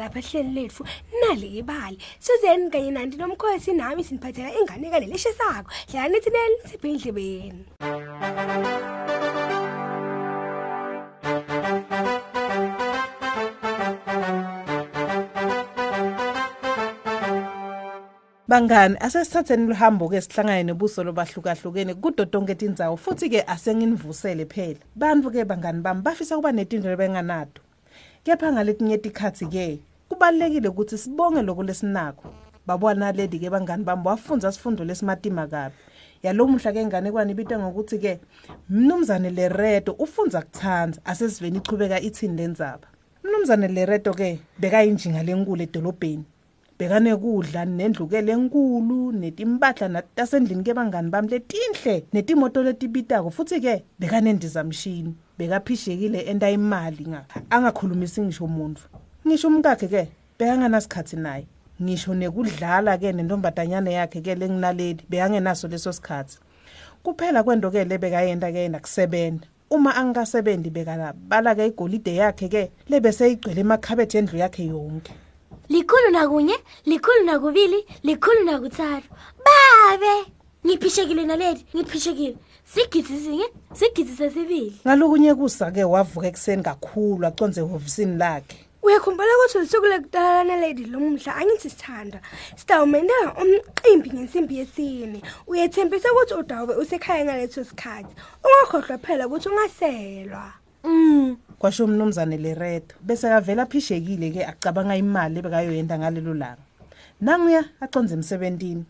saphinde sahlangana lapha ehleli lethu nali ibali Susan kanye nanti nomkhosi nami siniphathela inganekane leshisako hlala nithi nelisiphe endlebeni Bangani asesithatheni luhambo ke sihlangane nebuso lobahlukahlukene kudo tonke tindzawo futhi ke asenginivusele phela. Bantfu ke bangani bami bafisa kuba netindlela benganato. Kepha ngaletinye tikhatsi ke kubalekile ukuthi sibonge lokho lesinakho. Babona lady ke bangani bami wafunza sifundo lesimatima kabi. Yalomuhla ke ngane kwani ibitwa ngokuthi ke mnumzane Lereto ufunza kuthanza asesiveni ichubeka ithini lendzaba. Mnumzane Lereto ke bekayinjinga lenkulu edolobheni. bekanekudla nendlukele enkulu netimpahla tasendlini ke bangani bami letinhle netimoto letibitako futhi ke bekanendizamshini bekaphishekile enta imali nga angakhulumisi ngisho umuntu ngisho umkakhe ke bekanganasikhathi naye. Ngisho nekudlala ke nentombatanyana yakhe ke lenginaleli bekangenaso leso sikhathi. Kuphela kwento ke lebekayenta ke nakusebenza uma angikasebenzi bekalabala ke igolide yakhe ke lebeseyigcwele emakhabethe endlu yakhe yonke. Likhulu nakunye likhulu nakubili likhulu nakuthathu. Babe! Ngiphishekile naledi ngiphishekile. Sigidzi sinye sigidzi sesibili. Ngalokunye kusa-ke wavuka ekuseni kakhulu aconze ehhovisini lakhe. Uyakhumbula ukuthi usuku lekudala nalady lo mhla angithi sithanda sitawumendela umcimbi ngensimbi yesine. Uyethembisa ukuthi udawube usekhaya ngaleso sikhathi. Ungakhohlwa phela ukuthi ungaselwa. Mm. Kwasho umnumzane leredo bese kavela phishekile ke acabanga imali ebekayoyenda ngalelo langa. Nanguya aconze emsebentini.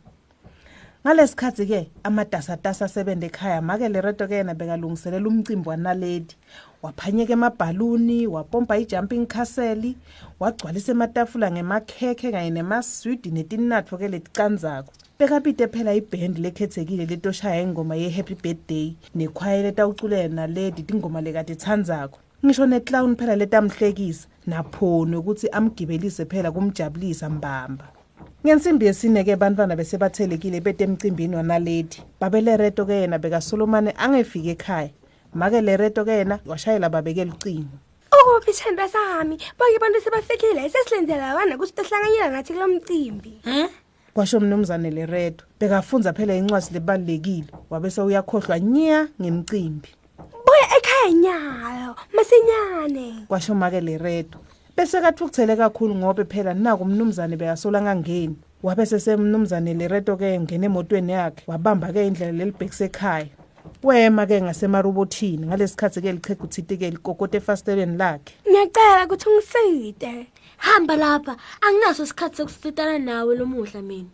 Ngalesikhathi ke amatasatasa asebenza ekhaya make leredo ke yena bekalungiselela umcimbi wanaledi. Waphanyeka emabhaluni wapompa i-jumping castle wagcwalisa ematafula ngemakhekhe kanye nemaswidi netinatfo ke leticandzako. Bekapite phela ibhendi lekhethekile letoshaya ingoma ye-happy birthday nekhwaye letawuculela naledi tingoma lekade tsandzako. Ngisho neclown phela letamhlekisa naphoni ukuthi amgibelise phela kumjabulisa mbamba. Ngensimbi yesine-ke bantwana besebathelekile betemcimbini wanaledi. Babelereto ke yena bekasolomane angefike ekhaya. Make lereto ke yena washayela babeke lucingo. Ukuphi isithanda sami. Bonke abantu sebafikile sesilenzela wana ukuthi tohlanganyela nathi kulo mcimbi. Kwasho mnumzane lereto bekafunza phela incwadi lebalulekile. Wabese uyakhohlwa nya ngemcimbi. Buya ekhaya nyalo masinyane. Kwasho make lereto bese kathukuthele kakhulu ngobe phela naku umnumzane bekasola ngangeni wabe sesemnumzane lereto ke ngene emotweni yakhe wabamba ke indlela lelibhekise ekhaya. Wema ke ngasemarobothini ngalesikhathi ke lichega uthiti ke likokote efasteleni lakhe. Ngiyacela ukuthi ungiside hamba lapha anginaso isikhathi sokusitana nawe lomuhla mina.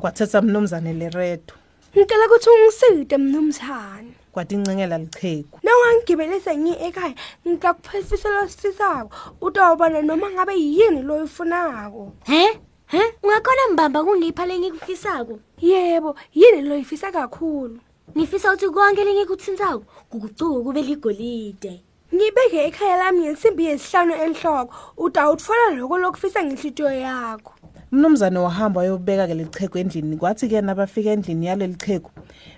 Kwathetha mnumzane lereto ngicela ukuthi ungiside mnumzane. Kwatincengela lichegu nawangigibelise ngi ekhaya ngikakuphasisa losisako utawubona noma ngabe yini loyifunako he? He? Ungakhona mbamba kungipha lengikufisako yebo yini loyifisa kakhulu? Ngifisa ukuthi konke lengikuthintsako kukucuka kube ligolide. Ngibeke ekhaya lami ngensimbi yesihlanu enhloko. Utawutfola loko lokufisa ngenhlitiyo yakho. Mnumzane wahamba wayobeka ke lichegu endlini. Kwathi ke nabafika endlini yaleli chegu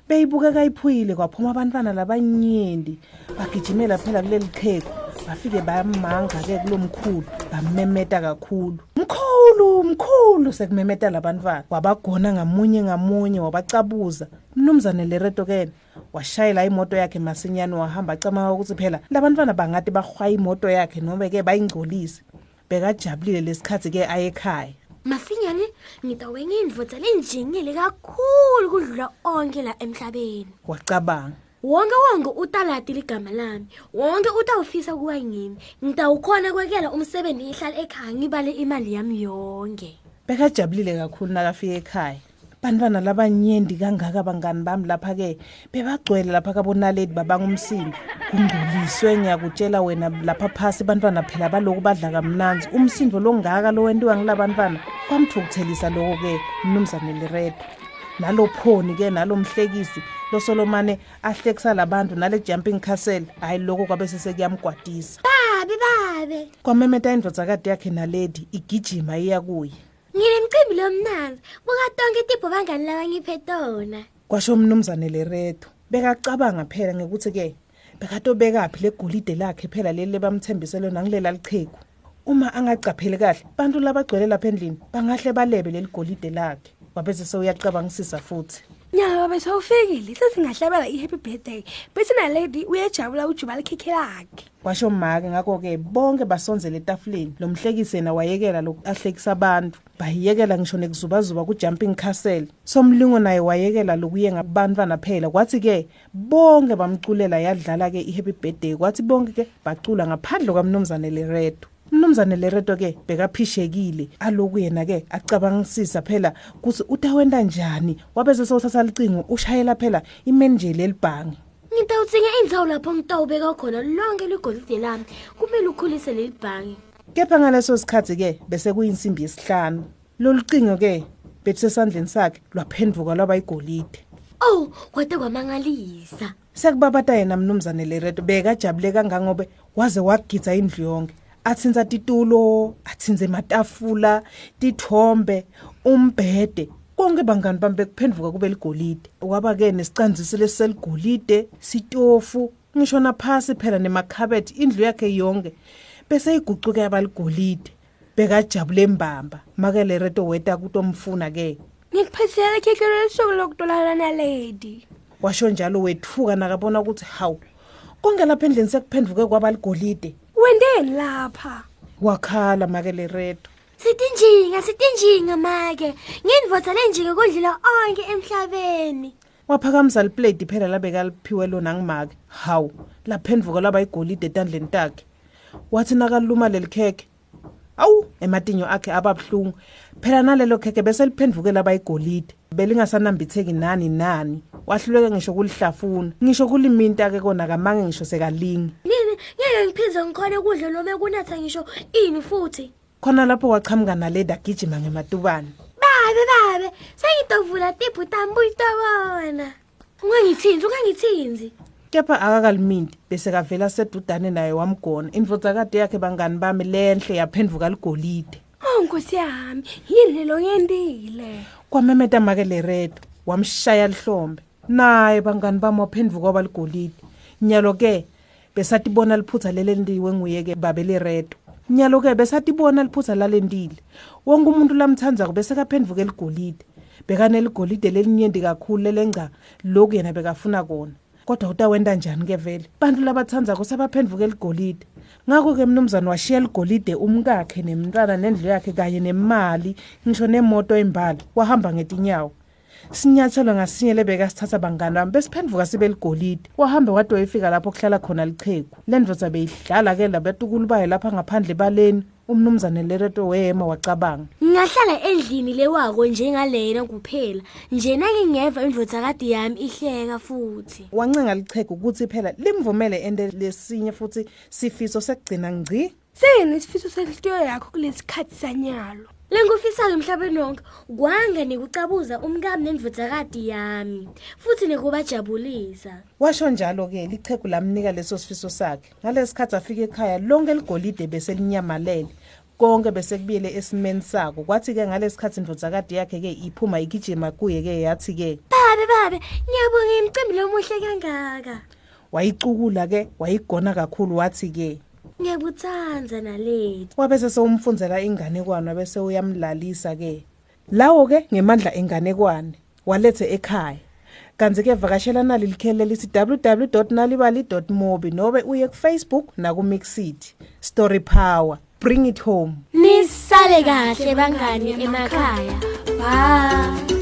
beyibuka kayiphuyile kwaphuma abantwana labanyenti bagijimela phela kuleli chegu bafike bamanga ke kulomkhulu bamemeta kakhulu. Mkhulu mkhulu sekumemeta labantwana. Wabagona ngamunye ngamunye wabacabuza. Mnumzane lereto ke washayela imoto yakhe masinyane wahamba acamanga ukuthi phela labantwana bangade bahwaya imoto yakhe noma ke bayingcolise. Bekajabulile lesikhathi ke ayekhaya masinyane ngitawe ngindvodza lenjingile kakhulu kudlula onke la emhlabeni. Wacabanga. Wonke wonke utalati ligama lami. Wonke utawufisa kuba ngimi ngitawukhona kwekela umsebenzi ngihlala ekhaya ngibale imali yami yonke. Bekajabulile kakhulu nakafika ekhaya. Bantwana labanyenti kangaka bangani bami lapha-ke bebagcwele lapha kabonaledi babanga umsindo. Kungcoliswe ngiyakutshela wena lapha phasi bantwana phela baloku badla kamnanzi. Umsindo longaka lo wentiwa ngila bantwana kwamthukuthelisa loko-ke mnumzane liredo nalophoni-ke nalomhlekisi losolomane ahlekisa labantu nale jumping castle hhayi lokho kwabe sesekuyamgwadisa babe babe. Kwamemeta indodzakade yakhe naledi igijima iya kuye. Nginemcimbi lomnanzi buka tonke tipho bangani labangiphe tona. Kwasho umnumzane leredo bekacabanga phela ngekuthi-ke bekatobekaphi legolide lakhe phela leli lebamthembise lona ngilela lichegu uma angacapheli kahle bantu labagcwele lapha endlini bangahle balebe leli golide lakhe. Wabese sewuyacabangisisa futhi. Nyaka bese ufikile sesingahlabela i-happy birthday. Bese nalady uyajabula ujuba likhekhe lakhe. Washo make ngakho-ke bonke basonzela etafuleni lo mhlekisi yena wayekela lokhu ahlekisa abantu. Bayiyekela ngisho nekuzubazuba ku-jumping castle. Somlingo naye wayekela lokuye ngabantwana phela. Kwathi-ke bonke bamculela yadlala-ke i-happy birthday. Kwathi bonke-ke bacula ngaphandle kwamnumzane leredo umnumzane lereto-ke bekaphishekile. Aloku yena-ke acabangisisa phela kuthi utawenta njani? Wabese sewuthatha licingo ushayela phela imenjeli elibhange. Ngitawudzinga indzawo lapho ngitawubeka khona lonke ligolide lami. Kumele ukhulise leli bhange. Kepha ngaleso sikhathi-ke bese kuyinsimbi yesihlanu. Lolu cingo-ke bethi sesandleni sakhe lwaphenduka lwaba igolide oh kwade kwamangalisa. Sekubabata yena mnumzane lereto bekajabule kangangobe waze wagidza indlu yonke. Athinza titulo athinze matafula tithombe umbhede. Konke bangani bami bekuphenduka kube ligolide. Kwaba-ke nesicanzisi lesiseligolide sitofu ngisho naphasi phela nemakhabethi indlu yakhe yonke. Bese igucuke yaba ligolide. Bekajabule embamba make lereto weta kutomfuna-ke. Ngikuphathela ikhekhe lesuku lokutolana nalady washo njalo wethuka nakabona ukuthi hawu konke lapha endlini sekuphenduke kwaba wendeni lapha. Wakhala make lereto sitinjinga sitinjinga make. Ngindvodza lenjinga kudlula onke emhlabeni. Waphakamisa liplate phela labekaliphiwe lona ngimake. Hawu laphendvuka laba igolide etandleni takhe. Wathi nakaluma leli khekhe. Awu ematinyo akhe ababuhlungu phela nalelo khekhe bese liphendvuke laba igolide. Belingasanambitheki nani nani. Wahluleke ngisho kulihlafuna ngisho kuliminta-ke kona kamange ngisho sekalingi ngeke ngiphindze ngikhone kudla noma kunatha ngisho ini futhi? Khona lapho wachamuka naleda agijima ngematubane. Babe babe sengitavula tiphu tambu itabona ungangithinzi ungangithinzi. Kepha akakaliminti bese kavela sedudane naye wamgona. Indvodzakade yakhe bangani bami lenhle yaphendvuka ligolide. Oh nkosi yami yini lelo yendile? Kwamemeta make leredo wamshaya lihlombe. Naye bangani bami waphendvuka waba ligolide. Nyalo-ke besatibona liphutha lelendiwe nguye-ke babe leredo nyalo-ke besatibona liphutha lalendile. Wonke umuntu lamthandzako besekaphendvuke ligolide bekaneligolide lelinyenti kakhulu lelengca loku yena bekafuna kona. Kodwa utawenta njani-ke vele? Bantu labathandzako sebaphendvuke eligolide. Ngakho-ke mnumzane washiya ligolide umkakhe nemntwana nendlu yakhe kanye nemali ngisho nemoto embala wahamba ngetinyawo. Sinyathelo ngasinye lebekasithatha bangani bami besiphendvuka sibe ligolide. Wahambe wade wayefika lapho kuhlala khona lichegu le ndvodza beyidlala-ke labatukulu bayo lapha ngaphandle baleni umnumzane lereto wema wacabanga. Ngingahlala endlini lewako njengalena kuphela. Njena-ke ngeva indvodzakade yami ihleka futhi. Wancenga lichegu ukuthi phela limvumele ende lesinye futhi sifiso sekugcina ngci? Sengene isifiso senhliziyo yakho kulesi khathi sanyalo. Lenkufisayo emhlabeni wonke kwanga nekucabuza umkami nendvodzakade yami futhi nekubajabulisa washo njalo-ke lichegu lamnika leso sifiso sakhe. Ngalesi khathi afika ekhaya lonke ligolide bese linyamalele konke bese kubuyele esimeni sako. Kwathi-ke ngalesi khathi indvodzakade yakhe-ke iphuma igijima kuye-ke yathi-ke babe babe ngiyabonga imicimbi lomuhle kangaka. Wayicukula-ke wayigona kakhulu wathi-ke ngiyakuthandza naledi wabese sewumfundzela inganekwane bese uyamlalisa-ke lawo-ke ngemandla enganekwane walethe ekhaya. Kanti-ke vakashela nali likheli lelithi www nalibali mobi nobe uye kufacebook nakumixit story power bring it home. Nisale kahle bangani emakhaya. Bye.